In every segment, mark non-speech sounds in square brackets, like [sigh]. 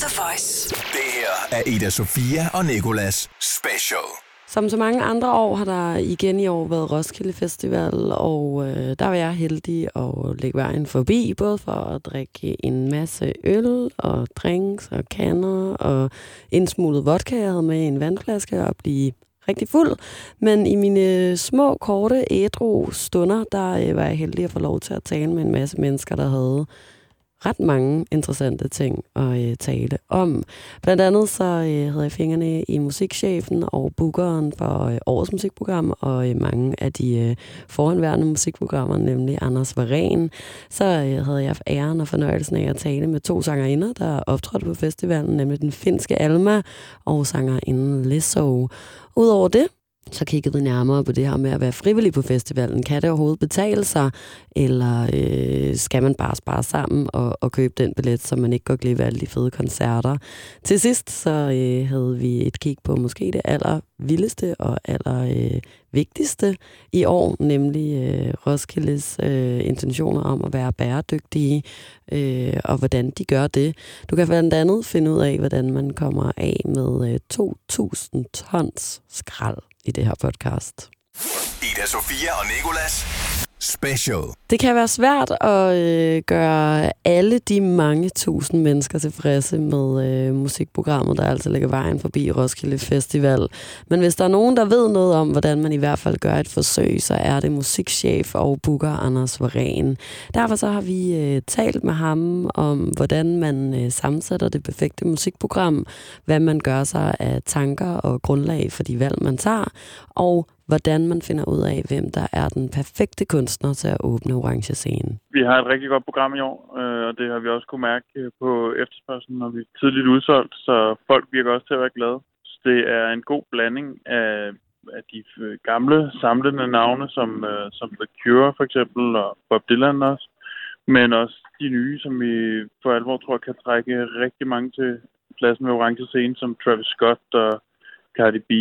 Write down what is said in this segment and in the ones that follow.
The Voice. Det her er Ida Sofia og Nikolas Special. Som så mange andre år har der igen i år været Roskilde Festival, og øh, der var jeg heldig at lægge vejen forbi, både for at drikke en masse øl og drinks og kander og en smuglet vodka, jeg havde med i en vandflaske og blive rigtig fuld. Men i mine små, korte, ædru stunder, der øh, var jeg heldig at få lov til at tale med en masse mennesker, der havde ret mange interessante ting at øh, tale om. Blandt andet så øh, havde jeg fingrene i musikchefen og bookeren for øh, årets musikprogram, og øh, mange af de øh, foranværende musikprogrammer, nemlig Anders Varen. Så øh, havde jeg æren og fornøjelsen af at tale med to sangerinder, der optrådte på festivalen, nemlig den finske Alma og sangerinden Lizzo. Udover det, så kiggede vi nærmere på det her med at være frivillig på festivalen. Kan det overhovedet betale sig, eller øh, skal man bare spare sammen og, og købe den billet, så man ikke går glip af alle de fede koncerter? Til sidst så øh, havde vi et kig på måske det aller vildeste og aller øh, vigtigste i år, nemlig øh, Roskildes øh, intentioner om at være bæredygtige, øh, og hvordan de gør det. Du kan blandt andet finde ud af, hvordan man kommer af med øh, 2.000 tons skrald i det her podcast. Ida Sofia og Nikolas Special. Det kan være svært at øh, gøre alle de mange tusind mennesker tilfredse med øh, musikprogrammet, der altså ligger vejen forbi Roskilde Festival. Men hvis der er nogen, der ved noget om, hvordan man i hvert fald gør et forsøg, så er det musikchef og booker Anders Varen. Derfor så har vi øh, talt med ham om, hvordan man øh, sammensætter det perfekte musikprogram, hvad man gør sig af tanker og grundlag for de valg, man tager, og hvordan man finder ud af, hvem der er den perfekte kunstner til at åbne orange scenen. Vi har et rigtig godt program i år, øh, og det har vi også kunne mærke øh, på efterspørgselen, når vi er tidligt udsolgt, så folk virker også til at være glade. Så det er en god blanding af, af de øh, gamle samlende navne, som, som The Cure for eksempel, og Bob Dylan også, men også de nye, som vi for alvor tror kan trække rigtig mange til pladsen med orange scene, som Travis Scott og Cardi B.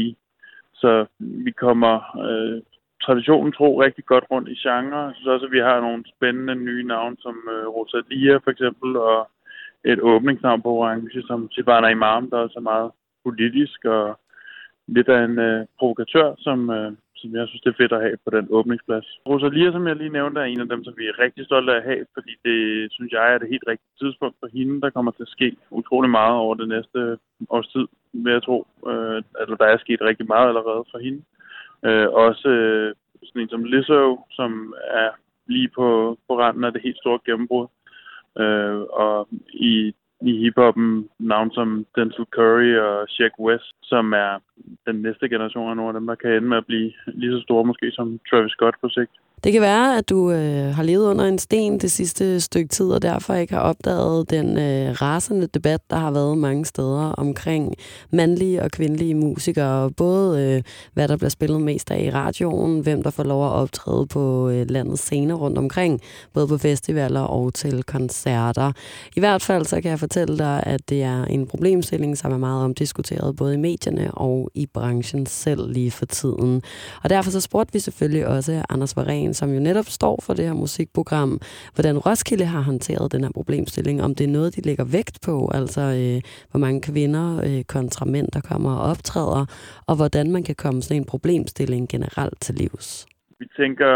Så vi kommer øh, traditionen tro rigtig godt rundt i genre. Jeg synes også, at vi har nogle spændende nye navne, som øh, Rosalia for eksempel, og et åbningsnavn på Orange, som Sivana Imam, der også er meget politisk og lidt af en øh, provokatør, som, øh, som jeg synes, det er fedt at have på den åbningsplads. Rosalia, som jeg lige nævnte, er en af dem, som vi er rigtig stolte af at have, fordi det, synes jeg, er det helt rigtige tidspunkt for hende. Der kommer til at ske utrolig meget over det næste års tid, vil jeg tro. Øh, altså, der er sket rigtig meget allerede for hende. Øh, også øh, sådan en som Lizzo, som er lige på, på randen af det helt store gennembrud. Øh, og i i hiphoppen navn som Denzel Curry og Shaq West, som er den næste generation af nogle af dem, der kan ende med at blive lige så store måske som Travis Scott på sigt. Det kan være, at du øh, har levet under en sten det sidste stykke tid, og derfor ikke har opdaget den øh, rasende debat, der har været mange steder omkring mandlige og kvindelige musikere. Både øh, hvad der bliver spillet mest af i radioen, hvem der får lov at optræde på øh, landets scener rundt omkring, både på festivaler og til koncerter. I hvert fald så kan jeg fortælle dig, at det er en problemstilling, som er meget omdiskuteret både i medierne og i branchen selv lige for tiden. Og derfor så spurgte vi selvfølgelig også Anders Varen, Sagen, som jo netop står for det her musikprogram, hvordan Roskilde har håndteret den her problemstilling, om det er noget, de lægger vægt på, altså øh, hvor mange kvinder øh, kontra mænd, der kommer og optræder, og hvordan man kan komme sådan en problemstilling generelt til livs. Vi tænker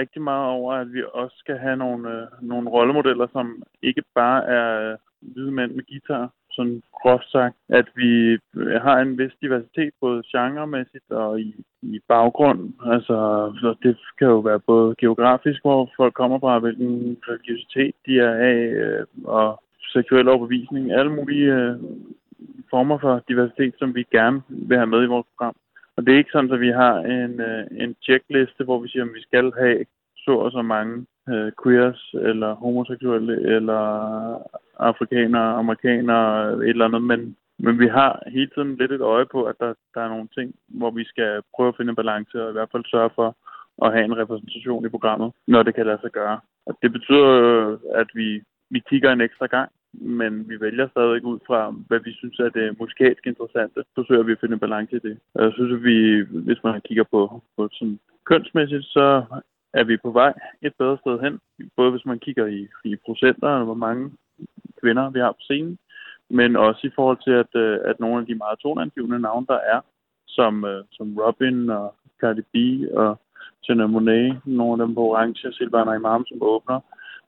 rigtig meget over, at vi også skal have nogle, øh, nogle rollemodeller, som ikke bare er øh, hvide mænd med guitar, sådan groft sagt, at vi øh, har en vis diversitet, både genremæssigt og i, i baggrund. Altså, så det kan jo være både geografisk, hvor folk kommer fra, hvilken religiøsitet de er af, øh, og seksuel overbevisning. Alle mulige øh, former for diversitet, som vi gerne vil have med i vores program. Og det er ikke sådan, at vi har en, øh, en checkliste, hvor vi siger, at vi skal have så og så mange øh, queers, eller homoseksuelle, eller afrikanere, amerikanere, et eller andet, men, men vi har hele tiden lidt et øje på, at der, der er nogle ting, hvor vi skal prøve at finde en balance, og i hvert fald sørge for at have en repræsentation i programmet, når det kan lade sig gøre. Og det betyder, øh, at vi, vi kigger en ekstra gang, men vi vælger stadig ud fra, hvad vi synes er det musikalsk interessante. Så søger vi at finde en balance i det. Og jeg synes, at vi, hvis man kigger på, på sådan kønsmæssigt, så er vi på vej et bedre sted hen. Både hvis man kigger i, i procenter, og hvor mange kvinder vi har på scenen, men også i forhold til, at, øh, at nogle af de meget tonangivende navne, der er, som, øh, som Robin og Cardi B og Tina Monet, nogle af dem på Orange, Silvana Imam, som åbner,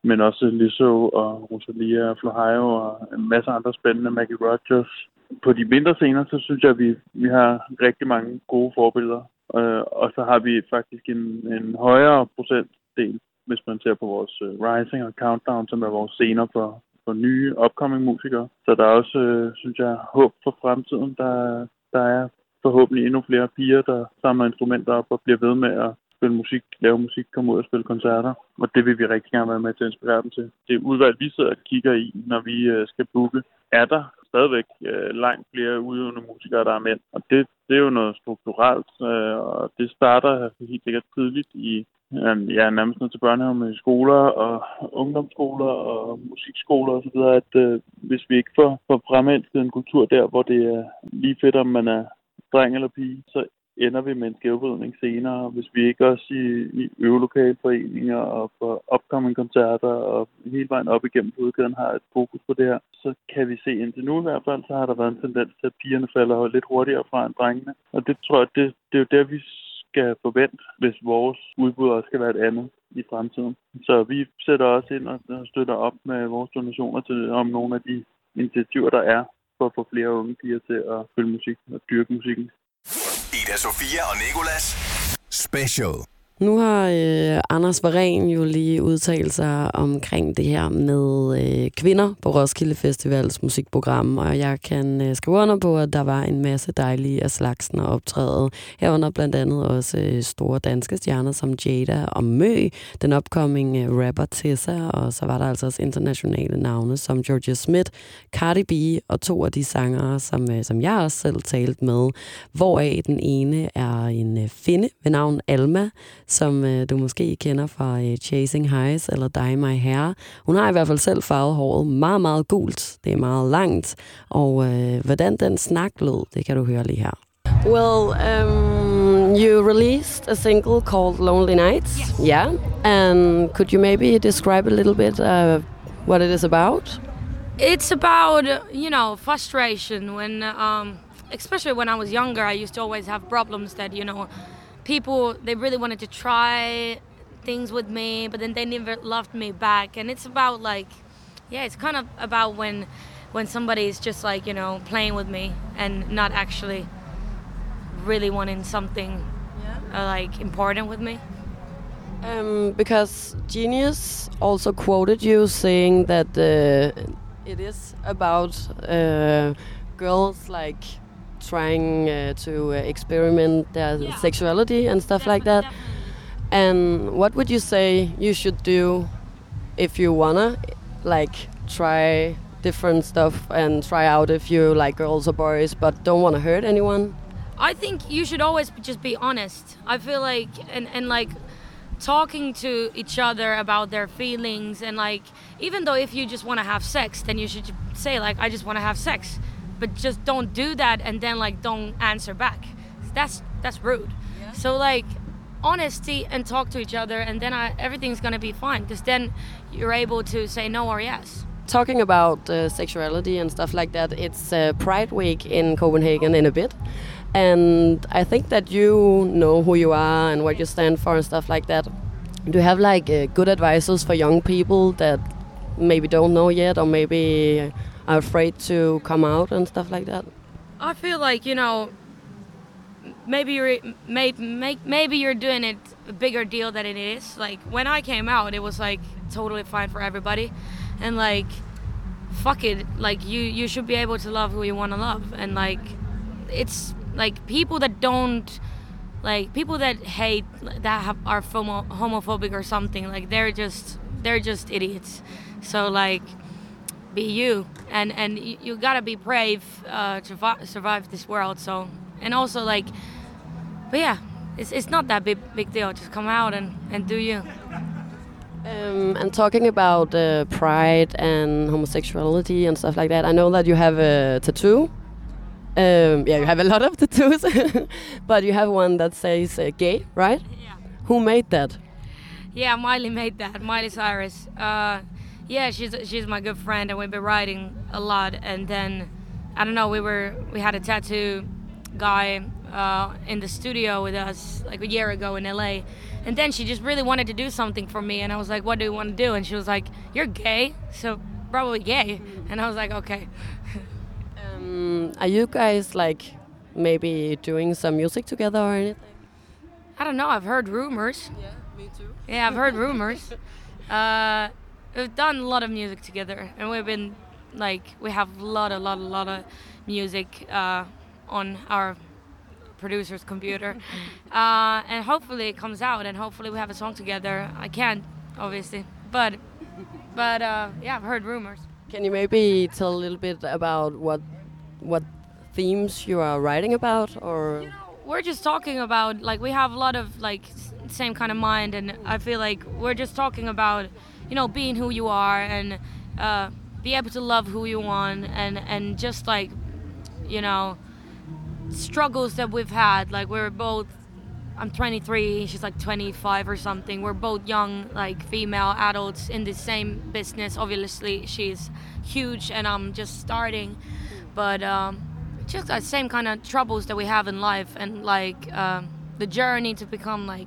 men også Lizzo og Rosalia og Flohio og en masse andre spændende, Maggie Rogers. På de mindre scener, så synes jeg, at vi, vi har rigtig mange gode forbilleder. Øh, og så har vi faktisk en, en højere procentdel, hvis man ser på vores øh, Rising og Countdown, som er vores scener for, for nye upcoming musikere. Så der er også, øh, synes jeg, håb for fremtiden. Der, der er forhåbentlig endnu flere piger, der samler instrumenter op og bliver ved med at spille musik, lave musik, komme ud og spille koncerter. Og det vil vi rigtig gerne være med til at inspirere dem til. Det udvalg, vi sidder og kigger i, når vi øh, skal booke, er der stadigvæk øh, langt flere udøvende musikere, der er mænd. Og det, det er jo noget strukturelt, øh, og det starter helt sikkert tidligt i øhm, ja, nærmest ned til børnehaver med skoler og ungdomsskoler og musikskoler osv., at øh, hvis vi ikke får, får fremælsket en kultur der, hvor det er lige fedt, om man er dreng eller pige, så ender vi med en skævvridning senere. Hvis vi ikke også i, i øvelokalforeninger og på upcoming koncerter og hele vejen op igennem hovedkæden har et fokus på det her, så kan vi se indtil nu i hvert fald, så har der været en tendens til, at pigerne falder lidt hurtigere fra end drengene. Og det tror jeg, det, det er jo der, vi skal forvente, hvis vores udbud også skal være et andet i fremtiden. Så vi sætter også ind og støtter op med vores donationer til om nogle af de initiativer, der er for at få flere unge piger til at følge musik og dyrke musikken. Ida Sofia og Nikolas Special. Nu har øh, Anders Varen jo lige udtalt sig omkring det her med øh, kvinder på Roskilde Festivals musikprogram, og jeg kan øh, skrive under på, at der var en masse dejlige af slagsen optræde. Herunder blandt andet også øh, store danske stjerner som Jada og Mø, den upcoming øh, rapper Tessa, og så var der altså også internationale navne som Georgia Smith, Cardi B og to af de sangere, som, øh, som jeg også selv talte med, hvoraf den ene er en øh, finde ved navn Alma, som øh, du måske kender fra øh, Chasing Highs eller Dye My Hair. Hun har i hvert fald selv farvet håret meget, meget gult. Det er meget langt. Og øh, hvordan den snak lød, det kan du høre lige her. Well, um, you released a single called Lonely Nights. Yes. Yeah. And could you maybe describe a little bit uh, what it is about? It's about, you know, frustration when, um, especially when I was younger, I used to always have problems that, you know, people, they really wanted to try things with me, but then they never loved me back. And it's about like, yeah, it's kind of about when, when somebody is just like, you know, playing with me and not actually really wanting something uh, like important with me. Um, because Genius also quoted you saying that uh, it is about uh, girls like trying uh, to uh, experiment their Yeah. sexuality and stuff like that. And what would you say you should do if you wanna like try different stuff and try out if you like girls or boys but don't want to hurt anyone? I think you should always just be honest. I feel like and and like talking to each other about their feelings and like even though if you just want to have sex then you should say like I just want to have sex but just don't do that and then like don't answer back. That's that's rude. So like honesty and talk to each other and then I, everything's going to be fine because then you're able to say no or yes. talking about uh, sexuality and stuff like that, it's uh, Pride Week in Copenhagen in a bit. And I think that you know who you are and what you stand for and stuff like that. Do you have like uh, good advices for young people that maybe don't know yet or maybe are afraid to come out and stuff like that? I feel like you know, maybe you're maybe maybe you're doing it a bigger deal than it is. Like when I came out, it was like totally fine for everybody, and like, fuck it, like you you should be able to love who you want to love, and like, it's like people that don't. Like people that hate that have, are homo- homophobic or something like they're just they're just idiots. So like be you and and you, you gotta be brave uh, to vi- survive this world so and also like but yeah it's, it's not that big big deal just come out and and do you Um, and talking about uh, pride and homosexuality and stuff like that, I know that you have a tattoo. Um, yeah, you have a lot of tattoos, [laughs] but you have one that says uh, gay, right? yeah Who made that? yeah miley made that miley cyrus uh yeah, she's she's my good friend, and we've been writing a lot. And then I don't know, we were we had a tattoo guy uh, in the studio with us like a year ago in LA, and then she just really wanted to do something for me, and I was like, "What do you want to do?" And she was like, "You're gay, so probably gay." And I was like, "Okay." Um, are you guys like maybe doing some music together or anything? I don't know. I've heard rumors. Yeah, me too. Yeah, I've heard rumors. [laughs] Uh, we've done a lot of music together, and we've been like we have a lot, a lot, a lot of music uh, on our producer's computer, [laughs] uh, and hopefully it comes out, and hopefully we have a song together. I can't, obviously, but but uh, yeah, I've heard rumors. Can you maybe tell a little bit about what what themes you are writing about, or we're just talking about like we have a lot of like s- same kind of mind and i feel like we're just talking about you know being who you are and uh, be able to love who you want and and just like you know struggles that we've had. Like we're both i'm 23 she's like 25 or something. We're both young like female adults in the same business. Obviously she's huge and i'm just starting. But um, just the same kind of troubles that we have in life and like um, the journey to become like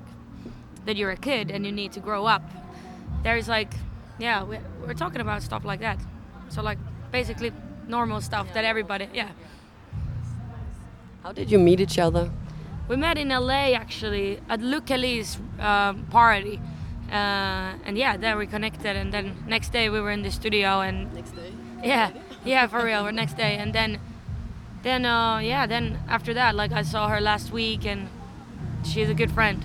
that you're a kid and you need to grow up there's like yeah we, we're talking about stuff like that. So like basically normal stuff that everybody yeah. How did you meet each other? we met in LA actually at Luke Kelly's um, party. Uh, and yeah there we connected and then next day we were in the studio and Next day. yeah yeah for real we're next day. And then then uh yeah then after that like i saw her last week and she's a good friend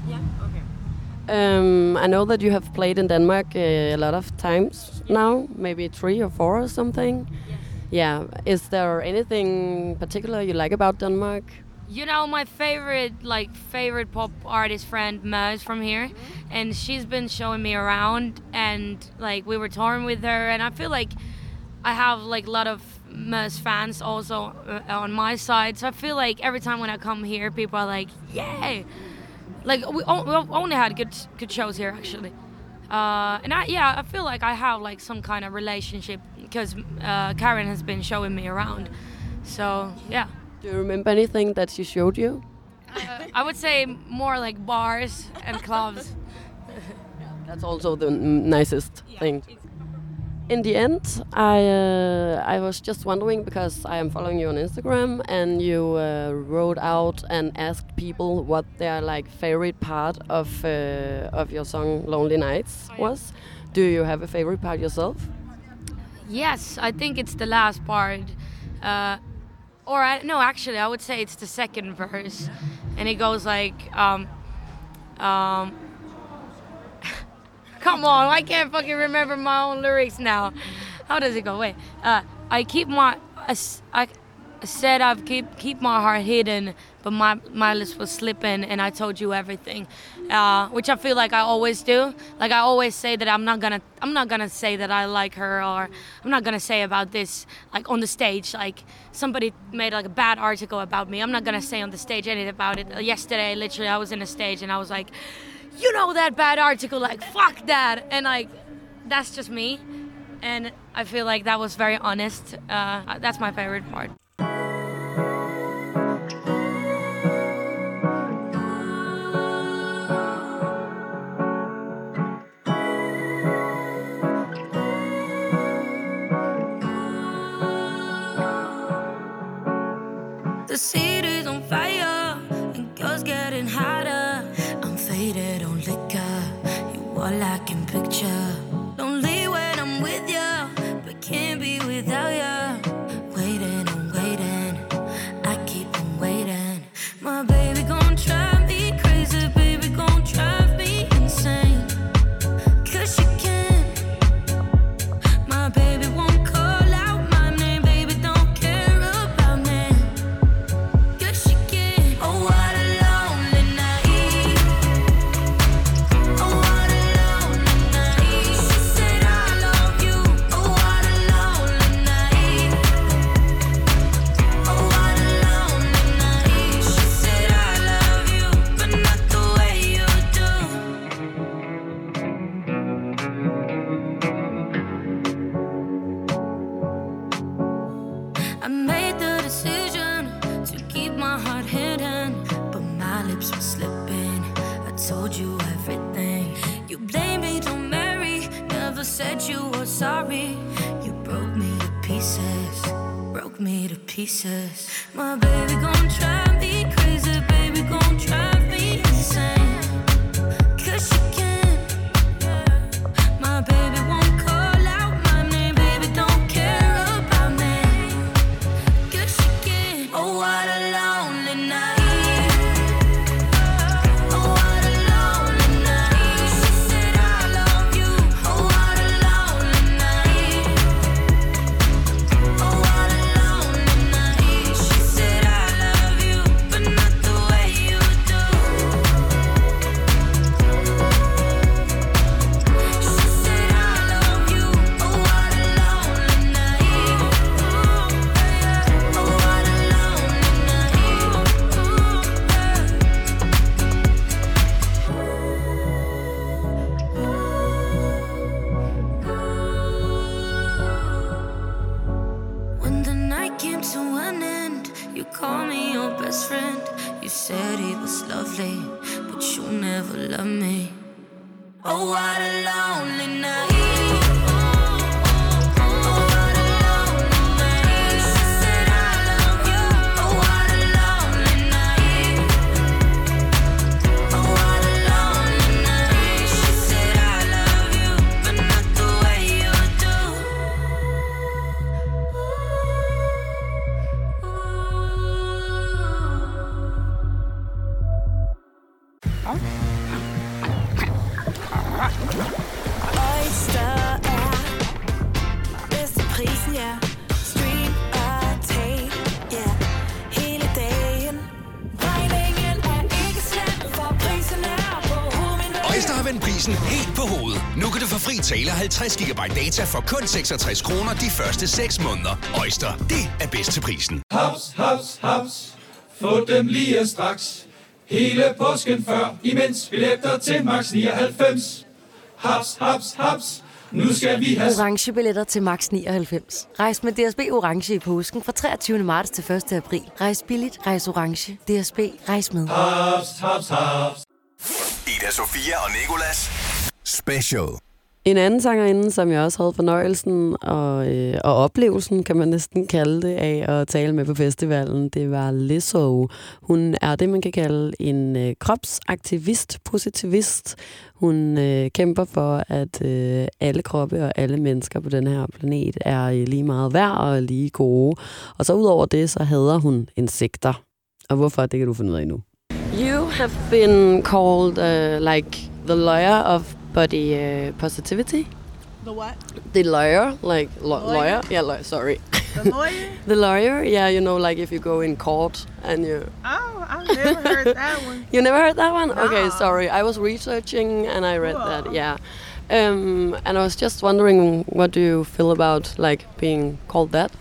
Um, I know that you have played in Denmark uh, a lot of times now, maybe three or four or something. Yeah. Is there anything particular you like about Denmark? you know my favorite like favorite pop artist friend Ma is from here and she's been showing me around and like we were touring with her and i feel like i have like a lot of Ma's fans also uh, on my side so i feel like every time when i come here people are like yay like we, we only had good good shows here actually uh, and I, yeah, I feel like I have like some kind of relationship because uh, Karen has been showing me around. So yeah, Do you remember anything that she showed you? I would say more like bars and clubs. [laughs] That's also the n- nicest thing. In the end, I uh, I was just wondering because I am following you on Instagram, and you uh, wrote out and asked people what their like favorite part of uh, of your song "Lonely Nights" was. Do you have a favorite part yourself? Yes, I think it's the last part. Uh, or I, no, actually, I would say it's the second verse, and it goes like, um, um, come on, I can't fucking remember my own lyrics now. How does it go? Wait, uh, I keep my, I, I said I've keep keep my heart hidden, but my my lips was slipping, and I told you everything, uh, which I feel like I always do. Like I always say that I'm not gonna I'm not gonna say that I like her, or I'm not gonna say about this like on the stage. Like somebody made like a bad article about me, I'm not gonna say on the stage anything about it. Yesterday, literally, I was in a stage and I was like, you know that bad article, like fuck that, and like that's just me. And I feel like that was very honest. Uh, that's my favorite part. My heart hidden, but my lips were slipping. I told you everything. You blamed me, don't marry. Never said you were sorry. You broke me to pieces, broke me to pieces. My baby gon' drive me crazy, baby gon' drive your best friend. You said he was lovely, but you never loved me. Oh, what a lonely night. Tale 50 GB data for kun 66 kroner de første 6 måneder. Øjster, det er bedst til prisen. Haps, haps, haps. Få dem lige straks. Hele påsken før, imens billetter til max 99. Haps, haps, haps. Nu skal vi have... Orange billetter til max 99. Rejs med DSB Orange i påsken fra 23. marts til 1. april. Rejs billigt, rejs orange. DSB, rejs med. Haps, haps, haps. Ida Sofia og Nikolas Special. En anden sangerinde, som jeg også havde fornøjelsen og, øh, og oplevelsen, kan man næsten kalde det, af at tale med på festivalen, det var Lizzo. Hun er det, man kan kalde en øh, kropsaktivist, positivist. Hun øh, kæmper for, at øh, alle kroppe og alle mennesker på den her planet er øh, lige meget værd og lige gode. Og så udover det, så hader hun insekter. Og hvorfor, det kan du finde ud af nu. You have been called uh, like the lawyer of body uh, positivity. The what? The lawyer, like lo- Lawyer? lawyer? Yeah, lawyer. Sorry. The lawyer? [laughs] the lawyer, yeah, you know, like if you go in court and you. oh, I've never heard that one. [laughs] You never heard that one? Okay, sorry. I was researching and I read that. Yeah. Um, and I was just wondering, what do you feel about like being called that?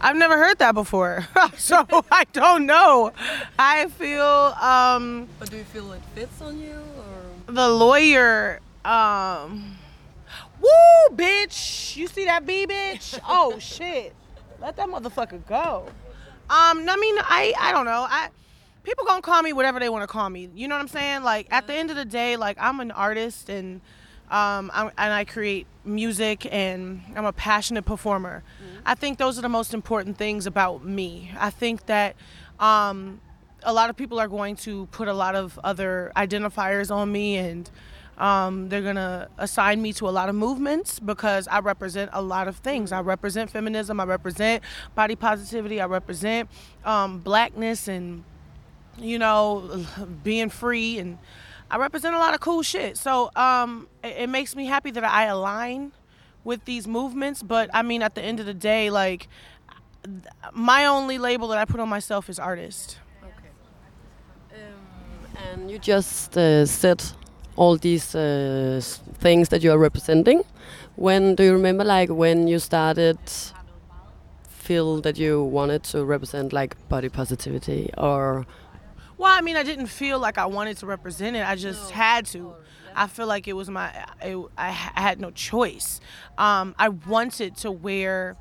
I've never heard that before, [laughs] so I don't know. I feel um, But do you feel it fits on you, or? the lawyer. Um, woo, bitch! You see that B, bitch? Oh [laughs] shit! Let that motherfucker go. Um, I mean, I I don't know. I people gonna call me whatever they want to call me. You know what I'm saying? Like at the end of the day, like I'm an artist and um I'm, and I create music and I'm a passionate performer. I think those are the most important things about me. I think that um a lot of people are going to put a lot of other identifiers on me and um, they're gonna assign me to a lot of movements because I represent a lot of things. I represent feminism. I represent body positivity. I represent um, blackness and you know [sighs] being free and I represent a lot of cool shit. So um, it, it makes me happy that I align with these movements. But I mean, at the end of the day, like my only label that I put on myself is artist. Okay, And you just uh, said all these uh, things that you are representing. When do you remember, like when you started, feel that you wanted to represent like body positivity, or Well, I mean, I didn't feel like I wanted to represent it. I just had to. I feel like it was my. It, I I had no choice. Um, I wanted to wear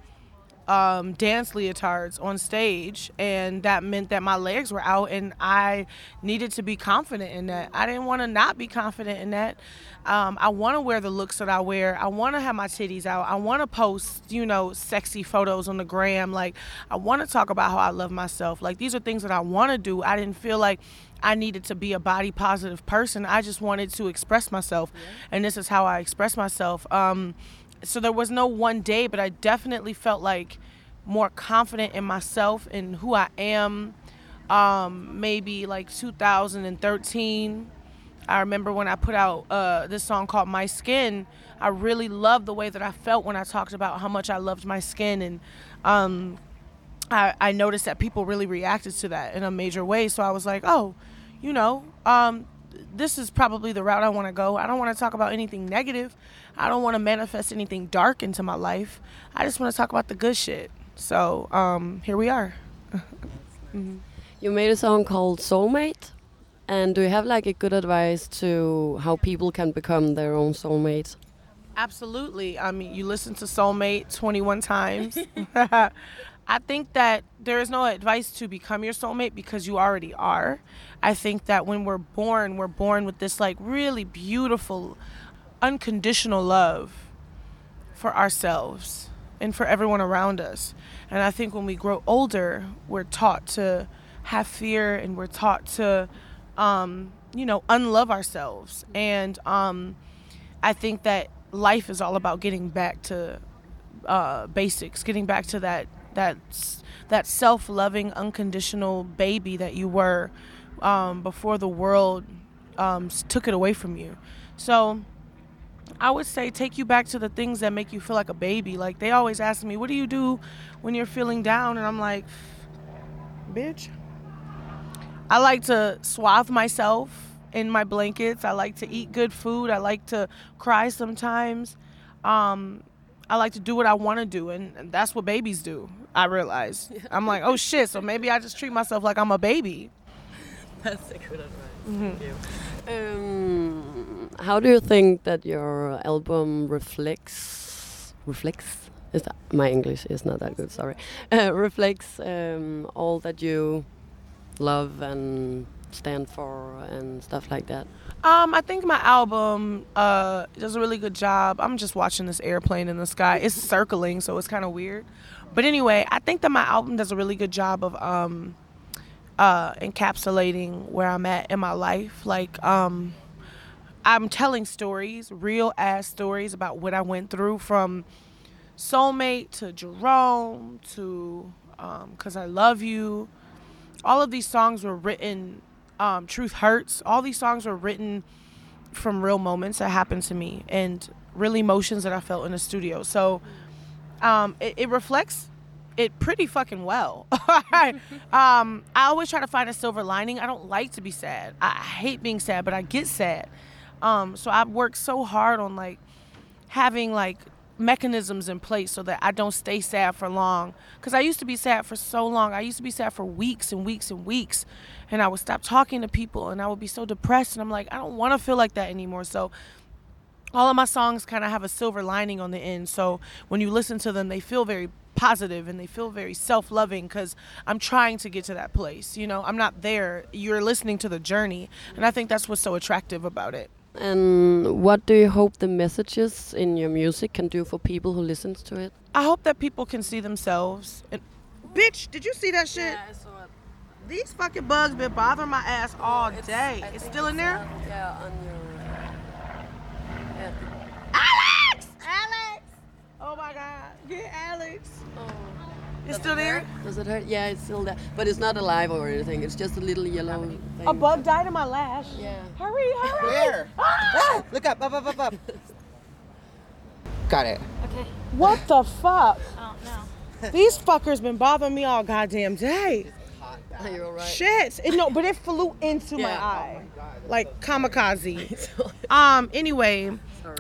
um, dance leotards on stage, and that meant that my legs were out, and I needed to be confident in that. I didn't want to not be confident in that. Um, I want to wear the looks that I wear. I want to have my titties out. I want to post, you know, sexy photos on the gram. Like, I want to talk about how I love myself. Like, these are things that I want to do. I didn't feel like I needed to be a body positive person. I just wanted to express myself, and this is how I express myself. Um, so there was no one day, but I definitely felt like more confident in myself and who I am. Um, maybe like 2013. I remember when I put out uh, this song called My Skin. I really loved the way that I felt when I talked about how much I loved my skin, and um, I, I noticed that people really reacted to that in a major way. So I was like, oh, you know, um, this is probably the route I want to go. I don't want to talk about anything negative. I don't want to manifest anything dark into my life. I just want to talk about the good shit. So um, here we are. [laughs] You made a song called Soulmate. And do you have like a good advice to how people can become their own soulmate? Absolutely. I mean, you listen to Soulmate 21 times. [laughs] [laughs] I think that there is no advice to become your soulmate because you already are. I think that when we're born, we're born with this like really beautiful, unconditional love for ourselves and for everyone around us. And I think when we grow older, we're taught to have fear and we're taught to, um, you know, unlove ourselves. And um, I think that life is all about getting back to uh, basics, getting back to that that that self-loving, unconditional baby that you were um, before the world um, took it away from you. So I would say take you back to the things that make you feel like a baby. Like they always ask me, "What do you do when you're feeling down?" And I'm like, "Bitch, I like to swathe myself in my blankets. I like to eat good food. I like to cry sometimes. Um, I like to do what I want to do, and, that's what babies do. I realize. [laughs] I'm like, oh shit. So maybe I just treat myself like I'm a baby. That's a good advice. Um, how do you think that your album reflects reflects? Is that my English is not that good? Sorry. [laughs] Uh, reflects um, all that you love and stand for and stuff like that. Um, I think my album uh, does a really good job. I'm just watching this airplane in the sky. It's circling, so it's kind of weird. But anyway, I think that my album does a really good job of um, uh, encapsulating where I'm at in my life. Like, um, I'm telling stories, real ass stories about what I went through from Soulmate to Jerome to um, Cause I Love You. All of these songs were written, um, Truth Hurts. All these songs were written from real moments that happened to me and real emotions that I felt in the studio. So um, it, it reflects it pretty fucking well. [laughs] um, I always try to find a silver lining. I don't like to be sad. I hate being sad, but I get sad. Um, so I've worked so hard on like having like mechanisms in place so that I don't stay sad for long. Because I used to be sad for so long. I used to be sad for weeks and weeks and weeks. And I would stop talking to people and I would be so depressed. And I'm like, I don't want to feel like that anymore. So all of my songs kind of have a silver lining on the end. So when you listen to them, they feel very positive and they feel very self-loving because I'm trying to get to that place. You know, I'm not there. You're listening to the journey, and I think that's what's so attractive about it. And what do you hope the messages in your music can do for people who listens to it? I hope that people can see themselves. And bitch, did you see that shit? I saw it. These fucking bugs been bothering my ass all day. It's still in there. Um, yeah, on your. Uh, Alex! Alex! Oh my God! Get Alex! Oh. It's still there. Does it hurt? Yeah, it's still there, but it's not alive or anything. It's just a little yellow thing. A bug died in my lash. Yeah. Hurry, hurry! Where? Ah, ah! look up, up, up, up, up. [laughs] Got it. Okay. What the fuck? Oh no. These fuckers been bothering me all goddamn day. Are alright? Shit. It, no, but it flew into my Yeah. eye. Like kamikaze. [laughs] um, anyway,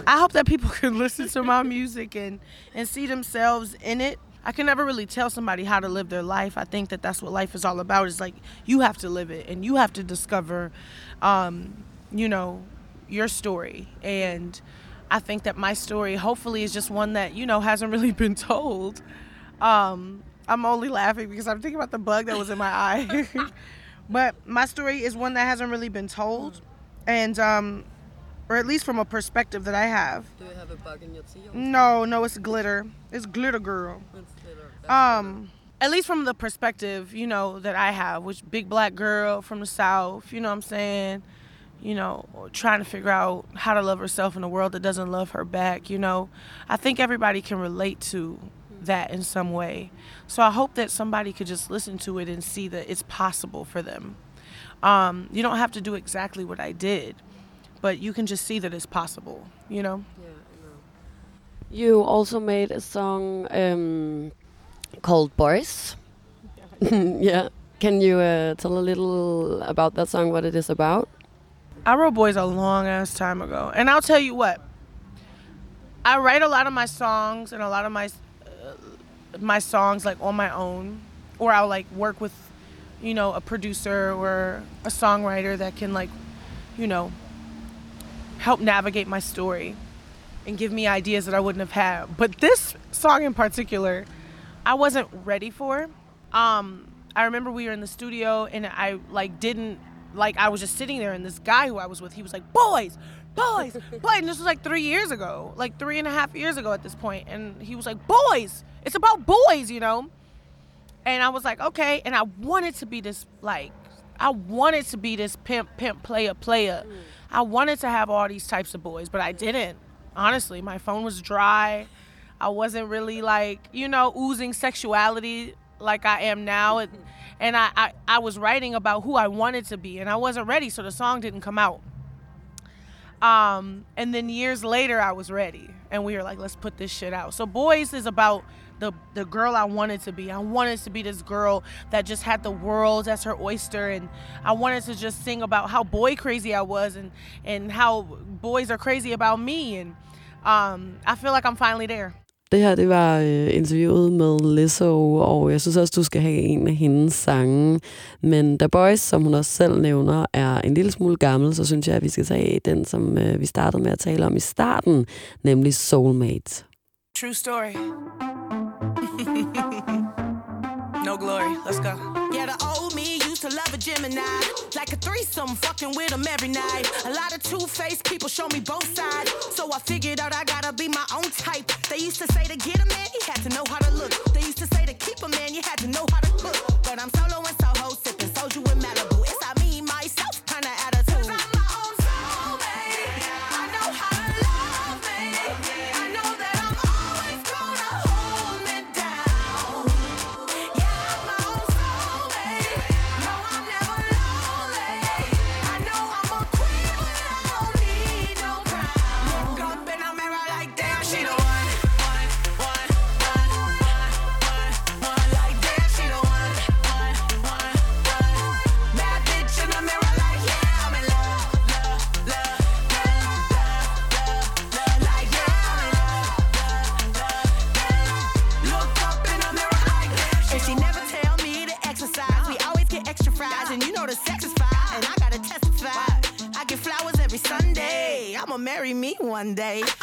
I hope that people [laughs] can listen to my music and, and see themselves in it. I can never really tell somebody how to live their life. I think that that's what life is all about. Is like you have to live it and you have to discover, um, you know, your story. And I think that my story, hopefully, is just one that you know hasn't really [laughs] been told. Um, I'm only laughing because I'm thinking about the bug that was in my eye. [laughs] but my story is one that hasn't really been told, and um, or at least from a perspective that I have. Do you have a bug in your tea? No, no, it's glitter. It's glitter girl. it's Um, at least from the perspective, you know, that I have, which big black girl from the south, you know what I'm saying? You know, trying to figure out how to love herself in a world that doesn't love her back, you know. I think everybody can relate to that in some way. So I hope that somebody could just listen to it and see that it's possible for them. Um, you don't have to do exactly what I did, but you can just see that it's possible, you know? Yeah, I know. You also made a song um, called Boys. [laughs] [laughs] yeah. Can you uh, tell a little about that song, what it is about? I wrote Boys a long ass time ago. And I'll tell you what, I write a lot of my songs and a lot of my my songs like on my own, or I'll like work with, you know, a producer or a songwriter that can like, you know, help navigate my story and give me ideas that I wouldn't have had. But this song in particular, I wasn't ready for. Um, I remember we were in the studio and I like didn't like I was just sitting there and this guy who I was with, he was like, "Boys, boys, [laughs] boys," and this was like three years ago, like three and a half years ago at this point, and he was like, "Boys, it's about boys," you know. And I was like, okay, and I wanted to be this like, I wanted to be this pimp, pimp, player, player. Mm. I wanted to have all these types of boys, but I mm. didn't. Honestly, my phone was dry. I wasn't really like, you know, oozing sexuality like I am now. And, I, I, I was writing about who I wanted to be, and I wasn't ready, so the song didn't come out. Um, and then years later, I was ready, and we were like, let's put this shit out. So, Boys is about the the girl I wanted to be. I wanted to be this girl that just had the world as her oyster, and I wanted to just sing about how boy crazy I was, and and how boys are crazy about me, and um, I feel like I'm finally there. Det her, det var øh, interviewet med Lizzo, og jeg synes også, du skal have en af hendes sange. Men The Boys, som hun også selv nævner, er en lille smule gammel, så synes jeg, at vi skal tage den, som øh, vi startede med at tale om i starten, nemlig Soulmate. True story. [laughs] no glory. Let's go. Yeah, the old me used to love a Gemini. Like a threesome, fucking with them every night. A lot of two-faced people show me both sides. So I figured out I gotta be my own type. They used to say to get a man, you had to know how to look. They used to say to keep a man, you had to know how to cook. But I'm solo and one day.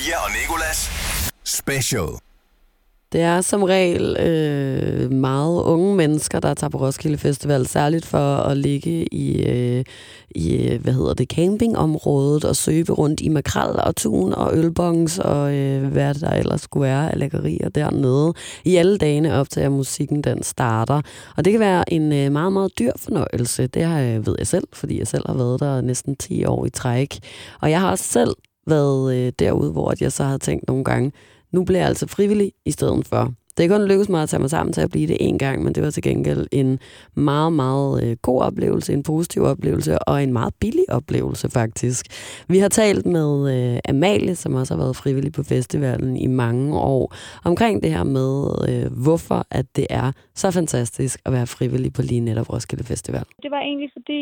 Sofia og Nikolas Special. Det er som regel øh, meget unge mennesker, der tager på Roskilde Festival, særligt for at ligge i, øh, i øh, hvad hedder det, campingområdet og søbe rundt i makrel og tun og ølbongs og øh, hvad der ellers skulle være af lækkerier dernede i alle dagene op til, at musikken den starter. Og det kan være en øh, meget, meget dyr fornøjelse. Det har, jeg, ved jeg selv, fordi jeg selv har været der næsten 10 år i træk. Og jeg har også selv været øh, derude, hvor jeg så havde tænkt nogle gange, nu bliver jeg altså frivillig i stedet for. Det er kun lykkedes mig at tage mig sammen til at blive det en gang, men det var til gengæld en meget, meget øh, god oplevelse, en positiv oplevelse og en meget billig oplevelse faktisk. Vi har talt med øh, Amalie, som også har været frivillig på festivalen i mange år, omkring det her med, øh, hvorfor at det er så fantastisk at være frivillig på lige netop Roskilde Festival. Det var egentlig fordi,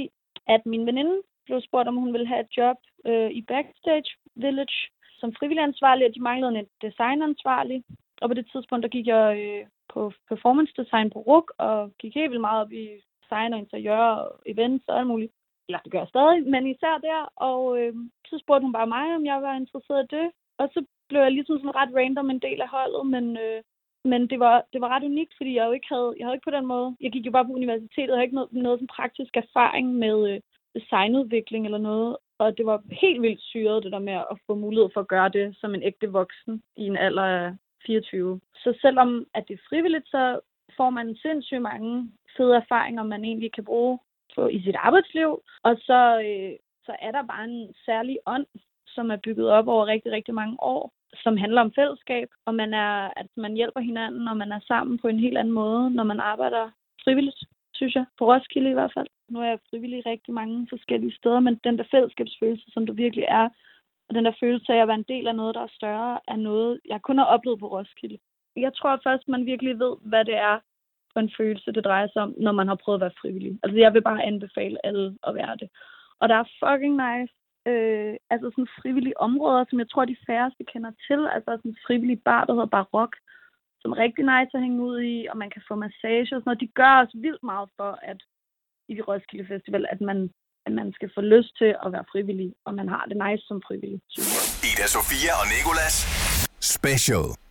at min veninde blev spurgt, om hun ville have et job øh, i Backstage Village som frivilligansvarlig, og de manglede en designansvarlig. Og på det tidspunkt, der gik jeg øh, på performance design på RUK, og gik helt vildt meget op i design og interiør og events og alt muligt. Eller det gør jeg stadig, men især der. Og øh, så spurgte hun bare mig, om jeg var interesseret i det. Og så blev jeg ligesom sådan ret random en del af holdet, men, øh, men det, var, det var ret unikt, fordi jeg jo ikke havde, jeg havde ikke på den måde, jeg gik jo bare på universitetet, og havde ikke noget, noget sådan praktisk erfaring med øh, designudvikling eller noget. Og det var helt vildt syret, det der med at få mulighed for at gøre det som en ægte voksen i en alder af 24. Så selvom at det er frivilligt, så får man sindssygt mange fede erfaringer, man egentlig kan bruge på, i sit arbejdsliv. Og så, øh, så er der bare en særlig ånd, som er bygget op over rigtig, rigtig mange år, som handler om fællesskab, og man er, at man hjælper hinanden, og man er sammen på en helt anden måde, når man arbejder frivilligt, synes jeg. På Roskilde i hvert fald. Nu er jeg frivillig rigtig mange forskellige steder, men den der fællesskabsfølelse, som der virkelig er, og den der følelse af at være en del af noget, der er større, er noget, jeg kun har oplevet på Roskilde. Jeg tror først, man virkelig ved, hvad det er for en følelse, det drejer sig om, når man har prøvet at være frivillig. Altså, jeg vil bare anbefale alle at være det. Og der er fucking nice, øh, altså sådan frivillige områder, som jeg tror, de færreste kender til. Altså sådan en frivillig bar, der hedder Barok, som er rigtig nice at hænge ud i, og man kan få massage og sådan noget. De gør også vildt meget for, at i de Roskilde Festival, at man, at man skal få lyst til at være frivillig, og man har det nice som frivillig. Ida Sofia og Nikolas Special.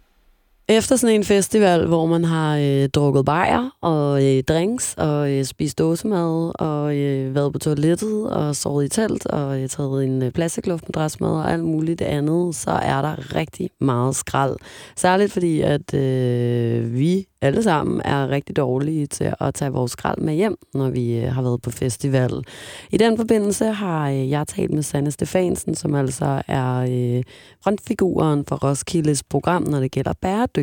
Efter sådan en festival, hvor man har øh, drukket bajer og øh, drinks og øh, spist dåsemad og øh, været på toilettet og sovet i telt og øh, taget en øh, plastikluftmadras med og alt muligt andet, så er der rigtig meget skrald. Særligt fordi, at øh, vi alle sammen er rigtig dårlige til at tage vores skrald med hjem, når vi øh, har været på festival. I den forbindelse har øh, jeg talt med Sanne Stefansen, som altså er øh, frontfiguren for Roskildes program, når det gælder bæredygtighed.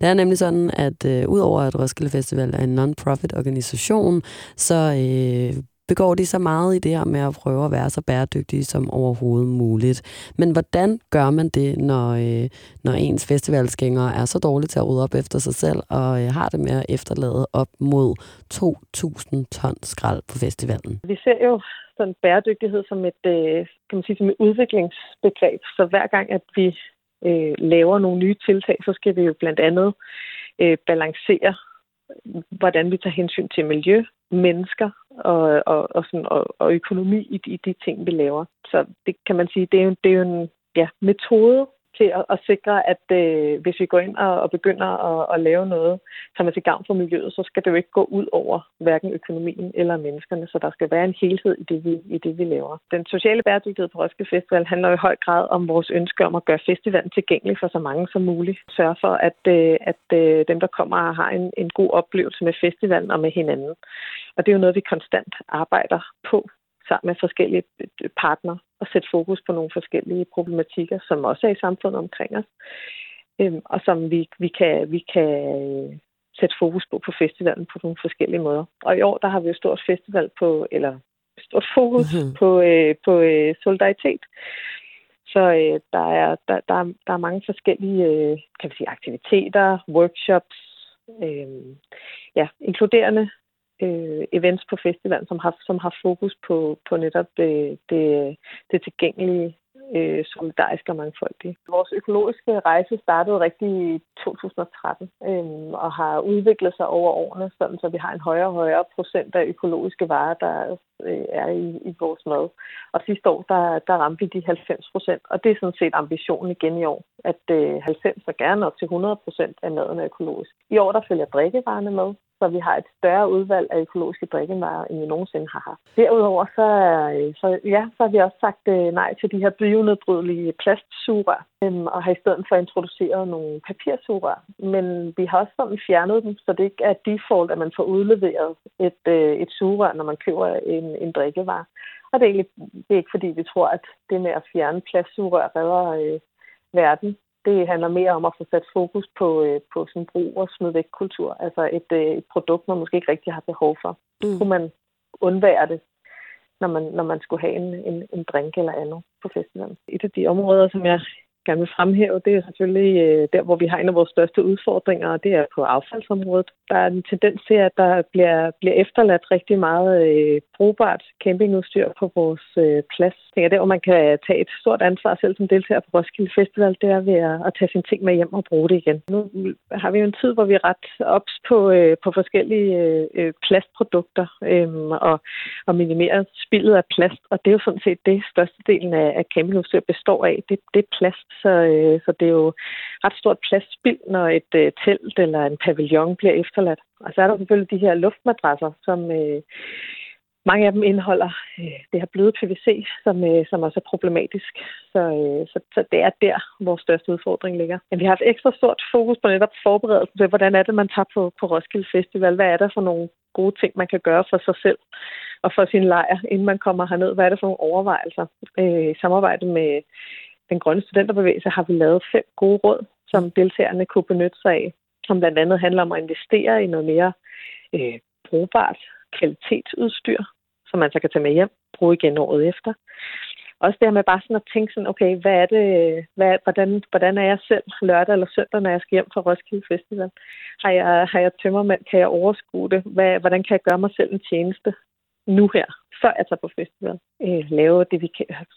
Det er nemlig sådan, at øh, udover at Roskilde Festival er en non-profit organisation, så øh, begår de så meget i det her med at prøve at være så bæredygtige som overhovedet muligt. Men hvordan gør man det, når, øh, når ens festivalsgængere er så dårlige til at rydde op efter sig selv, og øh, har det med at efterlade op mod 2.000 ton skrald på festivalen? Vi ser jo sådan bæredygtighed som et, øh, kan man sige, som et udviklingsbegreb. Så hver gang, at vi øh, laver nogle nye tiltag, så skal vi jo blandt andet øh, balancere, hvordan vi tager hensyn til miljø, mennesker og, og, og, sådan, og, og økonomi i de, i de ting, vi laver. Så det kan man sige, det er jo, det er jo en ja, metode til at, at sikre, at øh, hvis vi går ind og, og begynder at, at lave noget, som er til gavn for miljøet, så skal det jo ikke gå ud over hverken økonomien eller menneskerne. Så der skal være en helhed i det, vi, i det, vi laver. Den sociale bæredygtighed på Roskilde Festival handler i høj grad om vores ønske om at gøre festivalen tilgængelig for så mange som muligt. Sørge for, at, øh, at øh, dem, der kommer, har en, en god oplevelse med festivalen og med hinanden. Og det er jo noget, vi konstant arbejder på sammen med forskellige partnere og sætte fokus på nogle forskellige problematikker, som også er i samfundet omkring os, øhm, og som vi, vi kan, vi kan sætte fokus på på festivalen på nogle forskellige måder. Og i år, der har vi jo stort festival på, eller stort fokus mm-hmm. på, øh, på øh, solidaritet. Så øh, der, er, der, der, er, der er mange forskellige øh, kan vi sige, aktiviteter, workshops, øh, ja, inkluderende øh, events på festivalen, som har, som har fokus på, på netop det, det, det tilgængelige øh, solidariske og mangfoldige. Vores økologiske rejse startede rigtig i 2013 øh, og har udviklet sig over årene, sådan så vi har en højere og højere procent af økologiske varer, der øh, er i, i vores mad. Og sidste år, der, der ramte vi de 90 procent, og det er sådan set ambitionen igen i år, at øh, 90 og gerne op til 100 procent af maden er økologisk. I år, der følger drikkevarerne med, så vi har et større udvalg af økologiske drikkevarer, end vi nogensinde har haft. Derudover så, øh, så, ja, så har vi også sagt øh, nej til de her bionedbrydelige plastsugerør, øhm, og har i stedet for introduceret nogle papirsugerør. Men vi har også sådan fjernet dem, så det ikke er default, at man får udleveret et, øh, et sugerør, når man køber en, en drikkevare. Og det er, egentlig, det er ikke fordi, vi tror, at det med at fjerne plastsugerør redder øh, verden det handler mere om at få sat fokus på, øh, på sådan brug og smid væk kultur. Altså et, øh, et produkt, man måske ikke rigtig har behov for. Mm. Kunne man undvære det, når man, når man skulle have en, en, en drink eller andet på festivalen. Et af de områder, som jeg gerne vil fremhæve, det er selvfølgelig øh, der, hvor vi har en af vores største udfordringer, og det er på affaldsområdet. Der er en tendens til, at der bliver, bliver efterladt rigtig meget øh, brugbart campingudstyr på vores øh, plads. Det er der, hvor man kan tage et stort ansvar selv som deltager på Roskilde Festival, det er ved at, at tage sine ting med hjem og bruge det igen. Nu har vi jo en tid, hvor vi er ret ops på, øh, på forskellige øh, øh plastprodukter øh, og, og minimere spillet af plast, og det er jo sådan set det størstedelen af, af campingudstyr består af. Det, det er plast så, øh, så det er jo ret stort pladsspild, når et øh, telt eller en pavillon bliver efterladt. Og så er der selvfølgelig de her luftmadrasser, som øh, mange af dem indeholder øh, det her bløde PVC, som, øh, som også er problematisk. Så, øh, så, så det er der, vores største udfordring ligger. Men vi har haft ekstra stort fokus på netop forberedelsen til, hvordan er det, man tager på, på Roskilde Festival. Hvad er der for nogle gode ting, man kan gøre for sig selv og for sin lejr, inden man kommer herned? Hvad er det for nogle overvejelser? Øh, I samarbejde med den grønne studenterbevægelse har vi lavet fem gode råd, som deltagerne kunne benytte sig af, som blandt andet handler om at investere i noget mere øh, brugbart kvalitetsudstyr, som man så kan tage med hjem, bruge igen året efter. Også det her med bare sådan at tænke sådan, okay, hvad er det, hvad, hvordan, hvordan er jeg selv lørdag eller søndag, når jeg skal hjem fra Roskilde Festival? Har jeg, har jeg tømmermand? Kan jeg overskue det? Hvad, hvordan kan jeg gøre mig selv en tjeneste nu her? før jeg tager på festival, øh, lave det, vi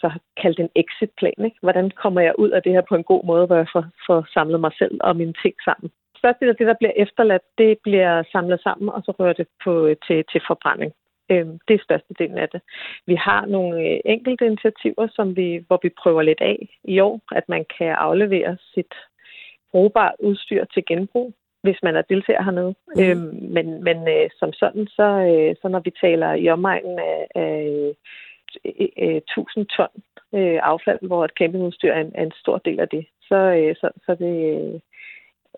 så har kaldt en exit-plan. Ikke? Hvordan kommer jeg ud af det her på en god måde, hvor jeg får, får samlet mig selv og mine ting sammen. Først det, det, der bliver efterladt, det bliver samlet sammen, og så rører det på, til, til forbrænding. Øh, det er størstedelen af det. Vi har nogle øh, enkelte initiativer, som vi, hvor vi prøver lidt af i år, at man kan aflevere sit brugbart udstyr til genbrug hvis man er deltager hernede. Mm. Øhm, men men øh, som sådan, så, øh, så når vi taler i omegnen af, af øh, øh, 1000 ton øh, affald, hvor et campingudstyr er en, er en stor del af det, så, øh, så, så det er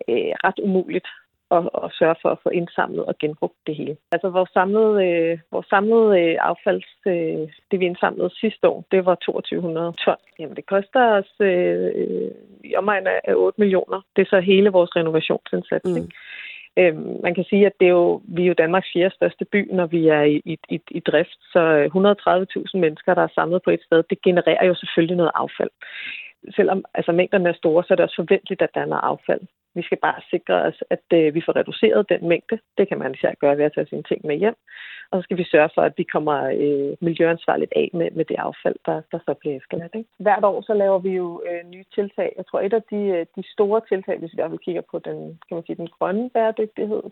øh, ret umuligt at, at sørge for at få indsamlet og genbrugt det hele. Altså vores samlede, øh, vores samlede øh, affalds, øh, det vi indsamlede sidste år, det var 2200 ton. Jamen det koster os øh, i omegn af 8 millioner. Det er så hele vores renovationsindsats. Mm. Ikke? Øhm, man kan sige, at det er jo, vi er jo Danmarks fjerde største by, når vi er i, i, i drift. Så 130.000 mennesker, der er samlet på et sted, det genererer jo selvfølgelig noget affald. Selvom altså, mængderne er store, så er det også forventeligt, at der er noget affald. Vi skal bare sikre os, at øh, vi får reduceret den mængde. Det kan man især gøre ved at tage sine ting med hjem. Og så skal vi sørge for, at vi kommer øh, miljøansvarligt af med, med det affald, der, der så bliver efterladt. Ikke? Hvert år så laver vi jo øh, nye tiltag. Jeg tror, et af de, øh, de store tiltag, hvis vi i hvert fald kigger på den, kan man sige, den grønne bæredygtighed,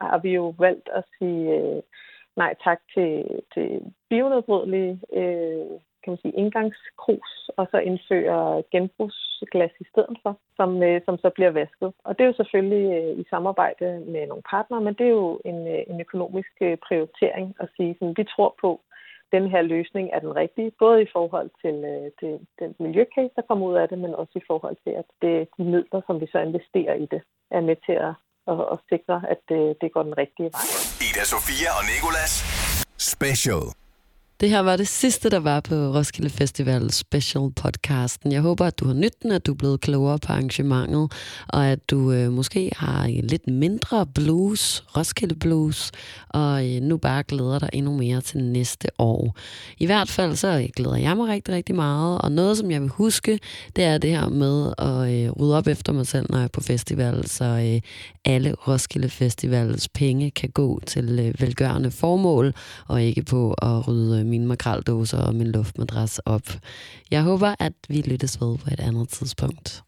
har vi jo valgt at sige øh, nej tak til, til bionedbrydelige øh, kan man sige, indgangskrus, og så indføre genbrugsglas i stedet for, som, øh, som så bliver vasket. Og det er jo selvfølgelig øh, i samarbejde med nogle partnere, men det er jo en, øh, en økonomisk øh, prioritering at sige, sådan, vi tror på, den her løsning er den rigtige, både i forhold til, øh, til den miljøcase, der kommer ud af det, men også i forhold til, at det, de midler, som vi så investerer i det, er med til at, at, at sikre, at det, det går den rigtige vej. Ida Sofia og Nikolas Special. Det her var det sidste, der var på Roskilde Festival Special podcasten. Jeg håber, at du har nytten, at du er blevet klogere på arrangementet, og at du øh, måske har en lidt mindre blues, Roskilde Blues, og øh, nu bare glæder dig endnu mere til næste år. I hvert fald så glæder jeg mig rigtig, rigtig meget, og noget, som jeg vil huske, det er det her med at øh, rydde op efter mig selv, når jeg er på festival, så øh, alle Roskilde Festivals penge kan gå til øh, velgørende formål, og ikke på at rydde øh, mine makraldåser og min luftmadras op. Jeg håber, at vi lyttes ved på et andet tidspunkt.